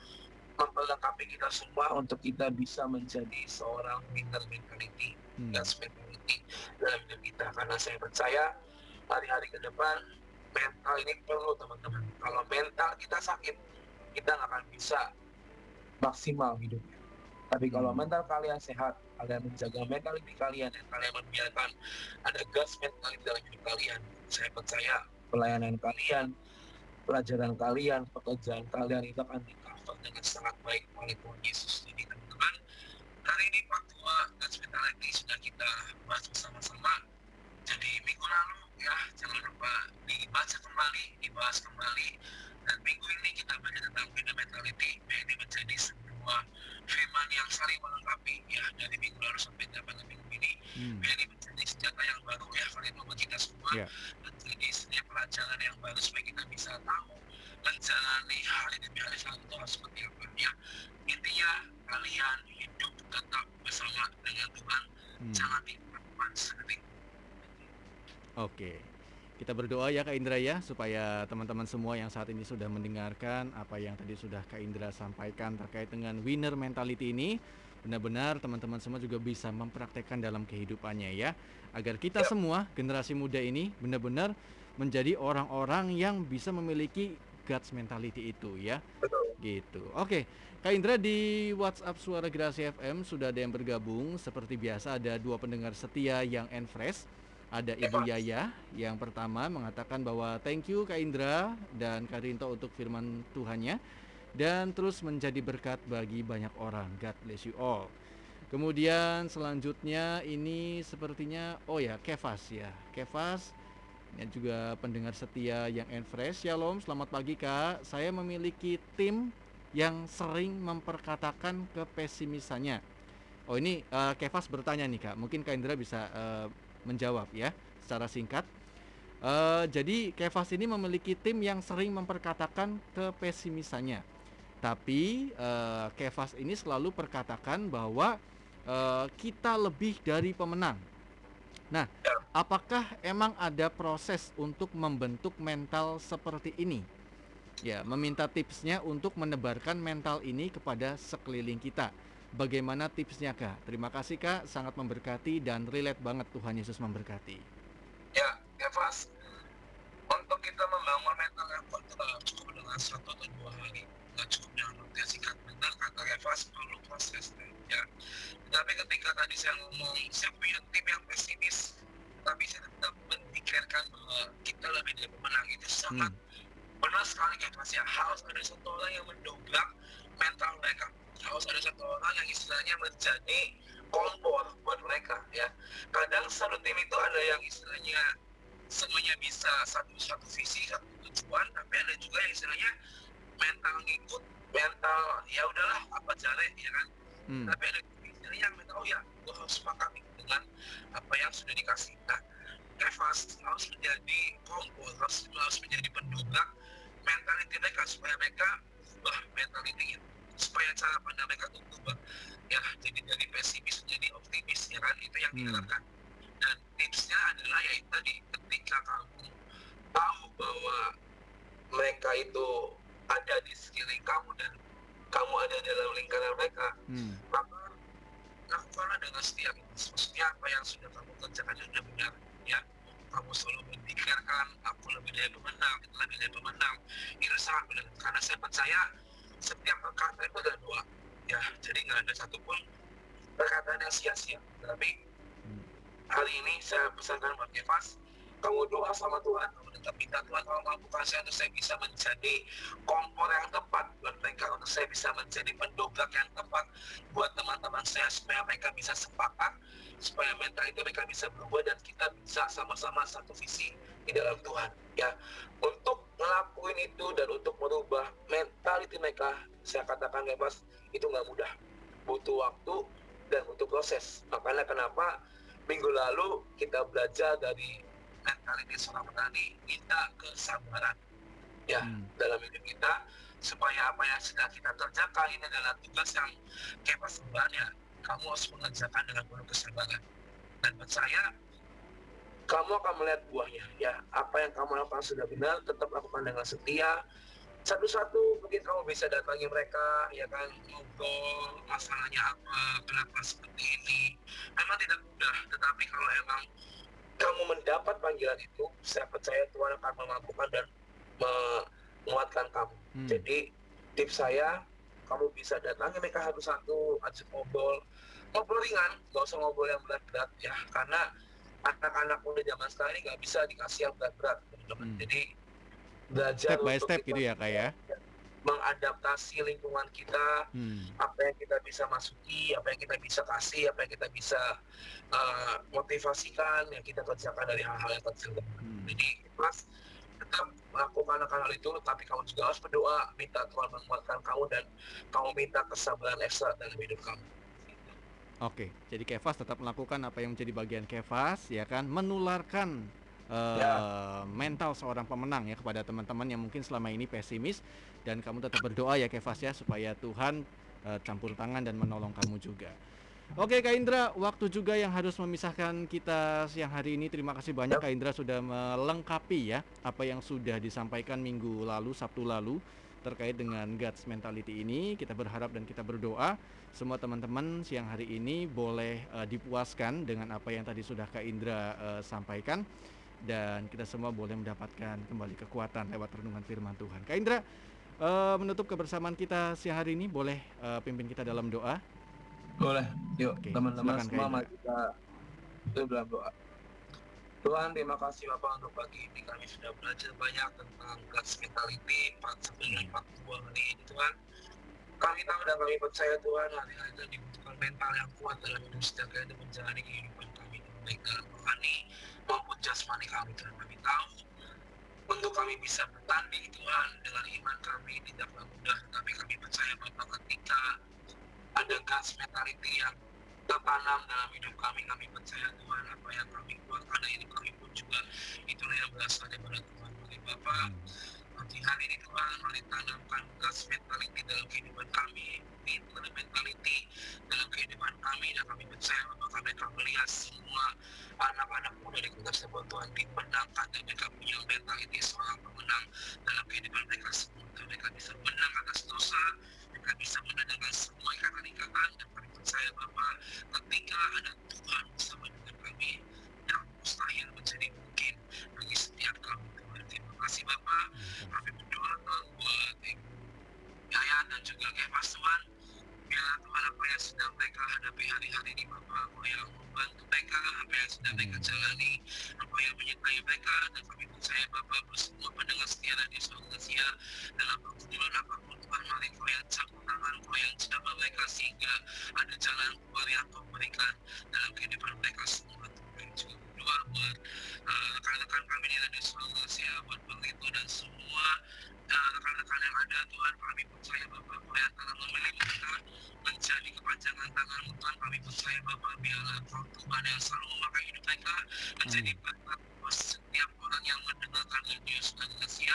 memperlengkapi kita semua untuk kita bisa menjadi seorang winner mentality. Hmm. dan mentality dalam hidup kita. Karena saya percaya hari-hari ke depan mental ini perlu teman-teman. Kalau mental kita sakit kita nggak akan bisa maksimal hidupnya tapi kalau Hmm. mental kalian sehat kalian menjaga mentality kalian dan kalian membiarkan ada gas mentality dalam hidup kalian. Saya percaya pelayanan kalian pelajaran kalian pekerjaan kalian itu akan di cover dengan sangat baik oleh Tuhan Yesus. Jadi teman-teman hari ini Pak Tua gas mentality sudah kita bahas bersama-sama. Jadi minggu lalu ya jangan lupa dibaca kembali dibahas kembali. Dan minggu ini kita belajar tentang winner mentality ini menjadi sebuah firman yang saling melengkapi ya dari minggu lalu sampai pada minggu ini Hmm. ini menjadi senjata yang baru ya kali ini buat kita semua Ya. dan jadi setiap pelajaran yang baru supaya kita bisa tahu menjalani hari demi hari satu Tuhan seperti apa ya intinya kalian hidup tetap bersama dengan Tuhan Hmm. jangan dilakukan sendiri Oke. Kita berdoa ya Kak Indra ya supaya teman-teman semua yang saat ini sudah mendengarkan apa yang tadi sudah Kak Indra sampaikan terkait dengan winner mentality ini benar-benar teman-teman semua juga bisa mempraktekkan dalam kehidupannya ya. Agar kita semua generasi muda ini benar-benar menjadi orang-orang yang bisa memiliki God's mentality itu ya. Gitu. Oke Kak Indra di WhatsApp Suara Gerasi FM sudah ada yang bergabung. Seperti biasa ada dua pendengar setia yang and ada Ibu Yaya yang pertama mengatakan bahwa thank you Kak Indra dan Kak Rinto untuk firman Tuhannya dan terus menjadi berkat bagi banyak orang. God bless you all. Kemudian selanjutnya ini sepertinya oh ya Kevas ya. Kevas yang juga pendengar setia yang and fresh. Shalom, selamat pagi Kak. Saya memiliki tim yang sering memperkatakan kepesimisannya. Oh ini eh, Kevas bertanya nih Kak. Mungkin Kak Indra bisa eh, menjawab ya secara singkat. Eh, jadi Kevas ini memiliki tim yang sering memperkatakan kepesimisannya. Tapi eh, Kevas ini selalu perkatakan bahwa eh, kita lebih dari pemenang. Nah, apakah emang ada proses untuk membentuk mental seperti ini? Ya, meminta tipsnya untuk menebarkan mental ini kepada sekeliling kita. Bagaimana tipsnya kak? Terima kasih kak, sangat memberkati dan relate banget Tuhan Yesus memberkati. ya Evas untuk kita membangun mental yang kuat itu nggak cukup dengan satu atau dua hari nggak cukup dengan yang singkat benar kata Evas perlu proses ya tapi ketika tadi saya ngomong saya punya tim yang pesimis tapi saya tetap memikirkan bahwa kita lebih dari pemenang itu sangat Hmm. benar sekali Evas ya harus ada satu orang yang mendobrak istilahnya menjadi kompor buat mereka ya. Kadang satu tim itu ada yang istilahnya semuanya bisa satu satu visi satu tujuan tapi ada juga yang istilahnya mental ngikut mental ya udahlah apa jare ya kan? Hmm. tapi ada istilahnya yang mental oh ya gue harus sepakat dengan apa yang sudah dikasih. Nah Evas harus menjadi kompor harus, harus menjadi pendobrak mentality mereka supaya mereka ubah mentality supaya cara pandang mereka tuh berubah ya jadi dari pesimis menjadi optimis ya kan? Itu yang Hmm. diharapkan. Dan tipsnya adalah ya itu tadi ketika kamu tahu bahwa mereka itu ada di sekeliling kamu dan kamu ada dalam lingkaran mereka Hmm. maka lakukanlah dengan setia. Maksudnya apa yang sudah kamu kerjakan sudah benar ya. Kamu selalu memikirkan aku lebih dari pemenang itu lebih dari pemenang. Itu sangat benar. Karena saya percaya setiap perkataan itu ada dua. Ya jadi nggak ada satupun perkataan yang sia-sia. Tapi Hmm. hari ini saya pesankan buat Kevas kamu doa sama Tuhan kamu tetap minta Tuhan kalau mampukan saya untuk saya bisa menjadi kompor yang tepat buat mereka untuk saya bisa menjadi pendobrak yang tepat buat teman-teman saya supaya mereka bisa sepakat supaya mental itu mereka bisa berubah dan kita bisa sama-sama satu visi di dalam Tuhan. Ya untuk ngelakuin itu dan untuk merubah mentality mereka saya katakan bebas itu nggak mudah. Butuh waktu dan butuh proses. Makanya kenapa minggu lalu kita belajar dari mentality seorang petani kita kesabaran. Ya Hmm. dalam hidup kita supaya apa yang sedang kita kerjakan ini adalah tugas yang kayak sebenarnya. Kamu harus mengerjakan dengan penuh kesabaran. Dan percaya kamu akan melihat buahnya. Ya apa yang kamu lakukan sudah benar tetap lakukan dengan setia. Satu-satu mungkin kamu bisa datangi mereka ya kan? Ngobrol masalahnya apa kenapa seperti ini. Memang tidak mudah tetapi kalau emang kamu mendapat panggilan itu saya percaya Tuhan akan memampukan dan menguatkan kamu. Hmm. jadi tips saya kamu bisa datangi mereka satu-satu ajak ngobrol. Ngobrol ringan gak usah ngobrol yang berat-berat ya. Karena anak-anak muda zaman sekarang ini nggak bisa dikasih yang berat-berat teman-teman Hmm. jadi belajar Step by untuk step gitu ya kak ya. mengadaptasi lingkungan kita Hmm. apa yang kita bisa masuki apa yang kita bisa kasih apa yang kita bisa uh, motivasikan yang kita kerjakan dari hal-hal yang kecil Hmm. jadi mas tetap melakukan hal itu tapi kamu juga harus berdoa minta Tuhan menguatkan kamu dan kamu minta kesabaran ekstra dalam hidup kamu Oke, jadi Kevas tetap melakukan apa yang menjadi bagian Kevas, ya kan, menularkan eh, Ya. mental seorang pemenang ya kepada teman-teman yang mungkin selama ini pesimis dan kamu tetap berdoa ya Kevas ya supaya Tuhan eh, campur tangan dan menolong kamu juga. Oke Kak Indra, waktu juga yang harus memisahkan kita siang hari ini. Terima kasih banyak Ya. Kak Indra sudah melengkapi ya apa yang sudah disampaikan minggu lalu, Sabtu lalu terkait dengan God's mentality ini. Kita berharap dan kita berdoa semua teman-teman siang hari ini boleh eh, dipuaskan dengan apa yang tadi sudah Kak Indra eh, sampaikan dan kita semua boleh mendapatkan kembali kekuatan lewat renungan firman Tuhan. Kak Indra, eh, menutup kebersamaan kita siang hari ini boleh eh, pimpin kita dalam doa. boleh yuk teman-teman Kak semua mari kita dalam doa Tuhan terima kasih Bapak untuk pagi ini. Kami sudah belajar banyak tentang God's mentality part 1 dan part 2 hari ini Tuhan. Kami tahu dan kami percaya Tuhan hari-hari ini dibutuhkan mental yang kuat dalam hidup setiap kali untuk menjalani kehidupan kami baik dalam rohani maupun jasmani kami Tuhan. Kami tahu untuk kami bisa bertanding Tuhan dengan iman kami tidaklah mudah. Tapi kami percaya Bapak ketika ada God's mentality yang tertanam dalam hidup kami kami percaya Tuhan apa yang kami dari hidup kami pun juga. Itulah yang berasal daripada Tuhan. Bagi Bapak pagi hari ini Tuhan mari tanamkan God's mentality dalam kehidupan kami. Ini dalam mentality dalam kehidupan kami dan kami percaya. Bapak kami akan melihat semua anak-anak muda di kota Cirebon Tuhan dimenangkan dan mereka punya mentality seorang pemenang dalam kehidupan mereka semua. Mereka bisa menang atas dosa mereka bisa menangkan semua ikatan-ikatan dan percaya Bapak. Ketika ada Tuhan bersama dengan kami yang mustahil menjadi mungkin bagi setiap kami terima kasih Bapak. Kami berdoa buat Ibu Yaya dan juga Kemas Tuhan biar Tuhan apa yang sedang mereka hadapi hari-hari ini Bapak apa yang membantu mereka apa yang sedang mereka Amin. jalani apa yang menyertai mereka dan kami percaya Bapak bersama pendengar setia di Sia dalam pergumulan apa pun Tuhan mari kau yang campur tangan kau yang jaga mereka sehingga ada jalan yang kau berikan dalam kehidupan mereka semua. Tuhan juga berdoa buat uh, rekan-rekan kami di Radio Sulawesi buat Bang dan semua uh, rekan-rekan yang ada. Tuhan kami percaya Bapak kau yang telah memilih Tuhan yang selalu memakai hidup mereka menjadi berkat setiap orang yang mendengarkan radio Sulawesi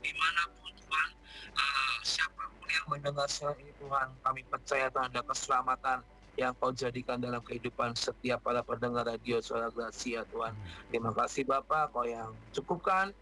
di mana pun Tuhan uh, siapa pun yang mendengar suara ini Tuhan kami percaya Tuhan ada keselamatan yang kau jadikan dalam kehidupan setiap para pendengar radio suara Gracia Tuhan. Terima kasih Bapak, kau yang cukupkan,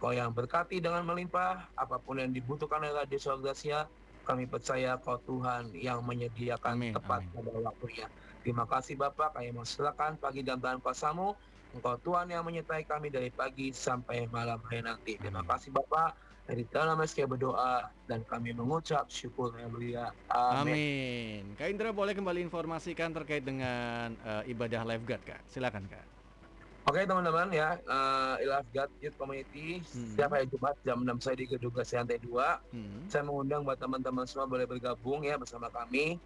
kau yang berkati dengan melimpah, apa pun yang dibutuhkan oleh radio suara Gracia, kami percaya kau Tuhan yang menyediakan Amin, tepat amin. pada waktunya. Terima kasih Bapak, kami mempersilakan pagi dan Tuhan kuasamu, Engkau Tuhan yang menyertai kami dari pagi sampai malam hari nanti. Terima kasih Bapak, dari dalam meski berdoa dan kami mengucap syukur yang mulia. Amin. Amin. Kak Indra boleh kembali informasikan terkait dengan eh, ibadah lifeguard Kak. Silakan Kak. Oke teman-teman ya, uh, Ilaf God Youth Community Hmm. setiap hari Jumat jam 6 saya di Gedung Gasi Lantai 2. Hmm. Saya mengundang buat teman-teman semua boleh bergabung ya bersama kami.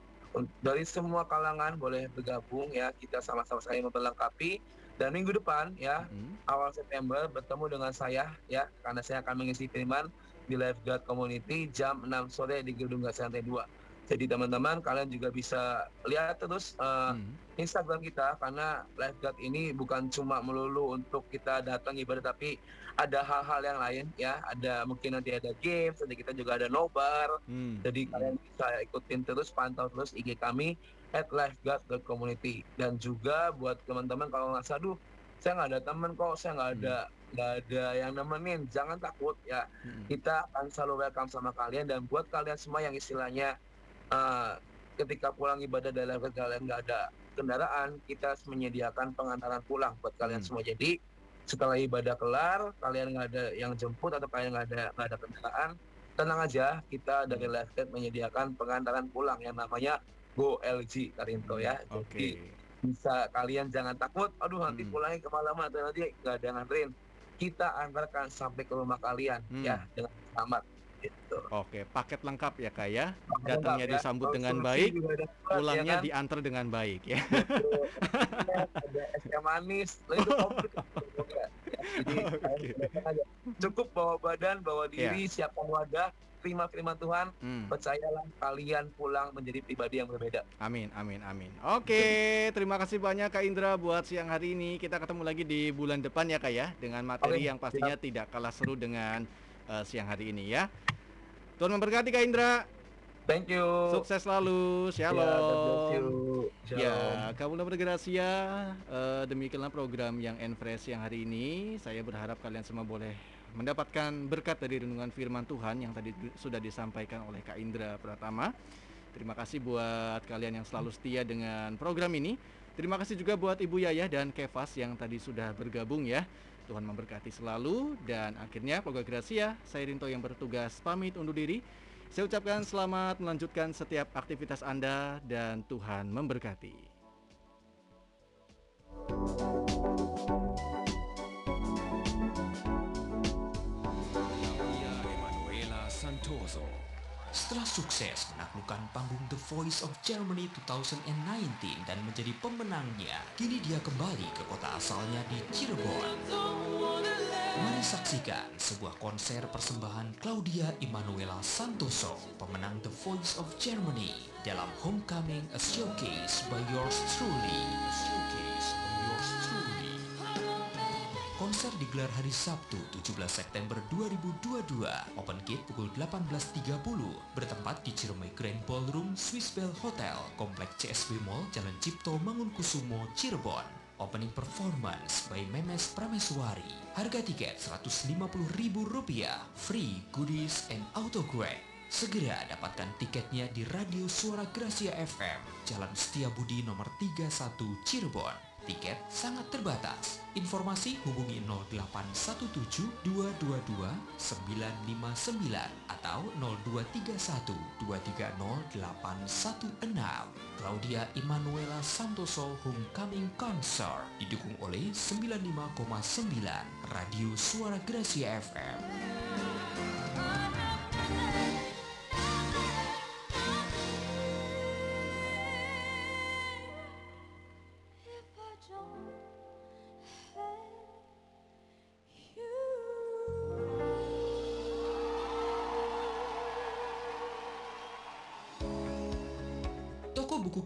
Dari semua kalangan boleh bergabung ya, kita sama-sama saling memperlengkapi. Dan minggu depan ya, Hmm. awal September bertemu dengan saya ya, karena saya akan mengisi firman di Lifeguard Community jam 6 sore di Gedung Gasi Lantai 2. Jadi teman-teman kalian juga bisa lihat terus uh, Hmm. Instagram kita karena lifeguard ini bukan cuma melulu untuk kita datang ibadah tapi ada hal-hal yang lain ya. Ada mungkin nanti ada games nanti kita juga ada nobar. Hmm. jadi kalian bisa ikutin terus pantau terus IG kami at lifeguard.community dan juga buat teman-teman kalau nggak aduh saya nggak ada teman kok saya nggak ada nggak ada yang nemenin. Jangan takut ya. Hmm. kita akan selalu welcome sama kalian. Dan buat kalian semua yang istilahnya eh, ketika pulang ibadah level kalian nggak ada kendaraan kita menyediakan pengantaran pulang buat kalian Hmm. semua jadi setelah ibadah kelar kalian nggak ada yang jemput atau kalian nggak ada nggak ada kendaraan tenang aja kita dari Hmm. Lifeguard menyediakan pengantaran pulang yang namanya Go LG Karinto ya Oke. jadi bisa kalian jangan takut aduh nanti Hmm. pulangnya kemalaman atau nanti nggak ada nganterin kita antarkan sampai ke rumah kalian Hmm. ya dengan selamat gitu Oke, paket lengkap ya Kak ya. Datangnya ya. disambut dengan baik, dapat, Pulangnya ya kan? diantar dengan baik ya. Betul. ada es teh manis itu. Ya, jadi aja. cukup bawa badan bawa diri siapkan wadah terima firman Tuhan Hmm. percayalah kalian pulang menjadi pribadi yang berbeda Amin, amin, amin. Oke, terima kasih banyak Kak Indra buat siang hari ini. Kita ketemu lagi di bulan depan ya Kak ya, dengan materi Oke, yang pastinya tidak kalah seru dengan eh, siang hari ini ya. Tuhan memberkati Kak Indra. thank you Sukses selalu. Ya, Shalom. you. Shalom. Ya, Kabula Bergracia, eh, demikianlah program yang Enfresh yang hari ini. Saya berharap kalian semua boleh mendapatkan berkat dari renungan firman Tuhan yang tadi sudah disampaikan oleh Kak Indra Pratama. Terima kasih buat kalian yang selalu setia dengan program ini. Terima kasih juga buat Ibu Yayah dan Kevas yang tadi sudah bergabung ya. Tuhan memberkati selalu dan akhirnya Program Gracia, saya Rinto yang bertugas pamit undur diri. Saya ucapkan selamat melanjutkan setiap aktivitas Anda dan Tuhan memberkati. Setelah sukses menaklukkan panggung The Voice of Germany 2019 dan menjadi pemenangnya, kini dia kembali ke kota asalnya di Cirebon. Mari saksikan sebuah konser persembahan Claudia Emanuela Santoso, pemenang The Voice of Germany dalam Homecoming A Showcase by Yours Truly. A Showcase. Konser digelar hari Sabtu 17 September 2022 Open gate pukul 18.30 Bertempat di Ciremai Grand Ballroom Swiss Bell Hotel Komplek CSW Mall Jalan Cipto Mangunkusumo Cirebon. Opening performance by Memes Prameswari. Harga tiket Rp150.000 Free goodies and autograph. Segera dapatkan tiketnya di Radio Suara Gracia FM Jalan Setiabudi nomor 31 Cirebon Tiket sangat terbatas. Informasi hubungi 0817 222 959 atau 0231 230 816. Claudia Emanuela Santoso Homecoming Concert didukung oleh 95,9 Radio Suara Gracia FM.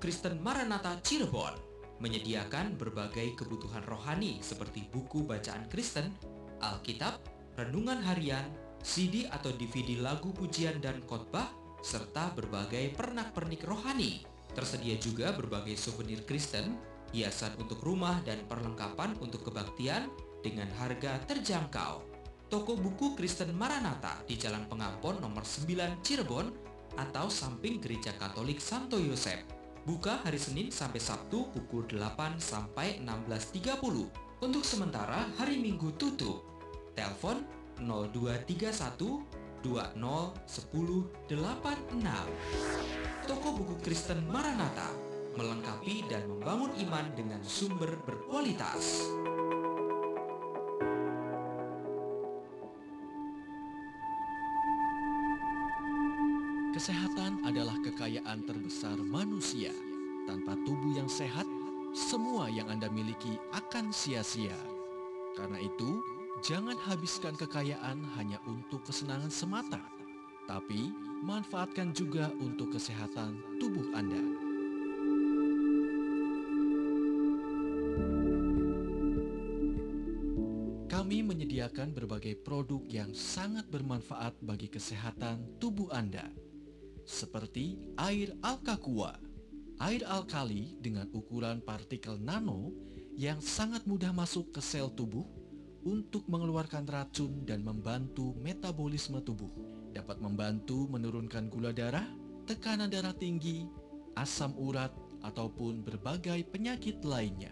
Kristen Maranatha Cirebon menyediakan berbagai kebutuhan rohani seperti buku bacaan Kristen, Alkitab, renungan harian, CD atau DVD lagu pujian dan khotbah, serta berbagai pernak-pernik rohani. Tersedia juga berbagai souvenir Kristen, hiasan untuk rumah dan perlengkapan untuk kebaktian dengan harga terjangkau. Toko buku Kristen Maranatha di Jalan Pengampon nomor 9 Cirebon atau samping Gereja Katolik Santo Yosef. Buka hari Senin sampai Sabtu pukul 8 sampai 16.30. Untuk sementara hari Minggu tutup. Telepon 0231 20 10 86. Toko buku Kristen Maranatha melengkapi dan membangun iman dengan sumber berkualitas. Kesehatan adalah kekayaan terbesar manusia. Tanpa tubuh yang sehat, semua yang Anda miliki akan sia-sia. Karena itu, jangan habiskan kekayaan hanya untuk kesenangan semata, tapi manfaatkan juga untuk kesehatan tubuh Anda. Kami menyediakan berbagai produk yang sangat bermanfaat bagi kesehatan tubuh Anda seperti air Alkaqua. Air alkali dengan ukuran partikel nano yang sangat mudah masuk ke sel tubuh untuk mengeluarkan racun dan membantu metabolisme tubuh. Dapat membantu menurunkan gula darah, tekanan darah tinggi, asam urat, ataupun berbagai penyakit lainnya.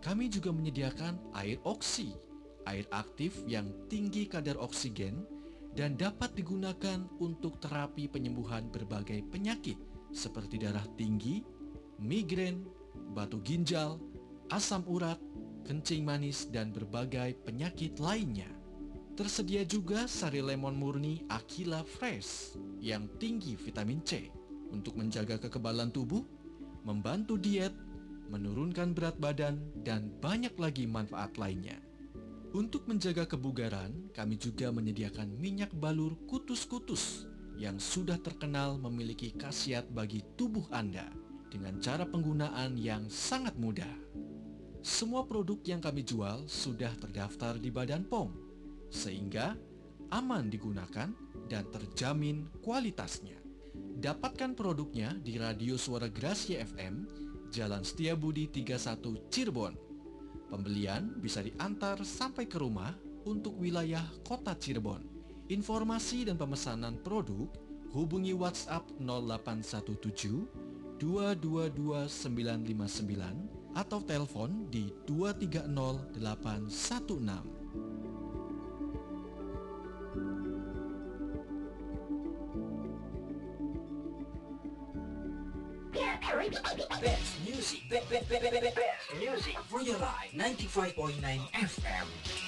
Kami juga menyediakan air oksi, air aktif yang tinggi kadar oksigen dan dapat digunakan untuk terapi penyembuhan berbagai penyakit seperti darah tinggi, migrain, batu ginjal, asam urat, kencing manis, dan berbagai penyakit lainnya. Tersedia juga sari lemon murni Aquila Fresh yang tinggi vitamin C untuk menjaga kekebalan tubuh, membantu diet, menurunkan berat badan, dan banyak lagi manfaat lainnya. Untuk menjaga kebugaran, kami juga menyediakan minyak balur kutus-kutus yang sudah terkenal memiliki khasiat bagi tubuh Anda dengan cara penggunaan yang sangat mudah. Semua produk yang kami jual sudah terdaftar di Badan POM, sehingga aman digunakan dan terjamin kualitasnya. Dapatkan produknya di Radio Suara Gracia FM, Jalan Setiabudi 31 Cirebon Pembelian bisa diantar sampai ke rumah untuk wilayah kota Cirebon. Informasi dan pemesanan produk hubungi WhatsApp 0817 222 959 atau telepon di 230 Best music. Best music. Real Life 95.9 FM.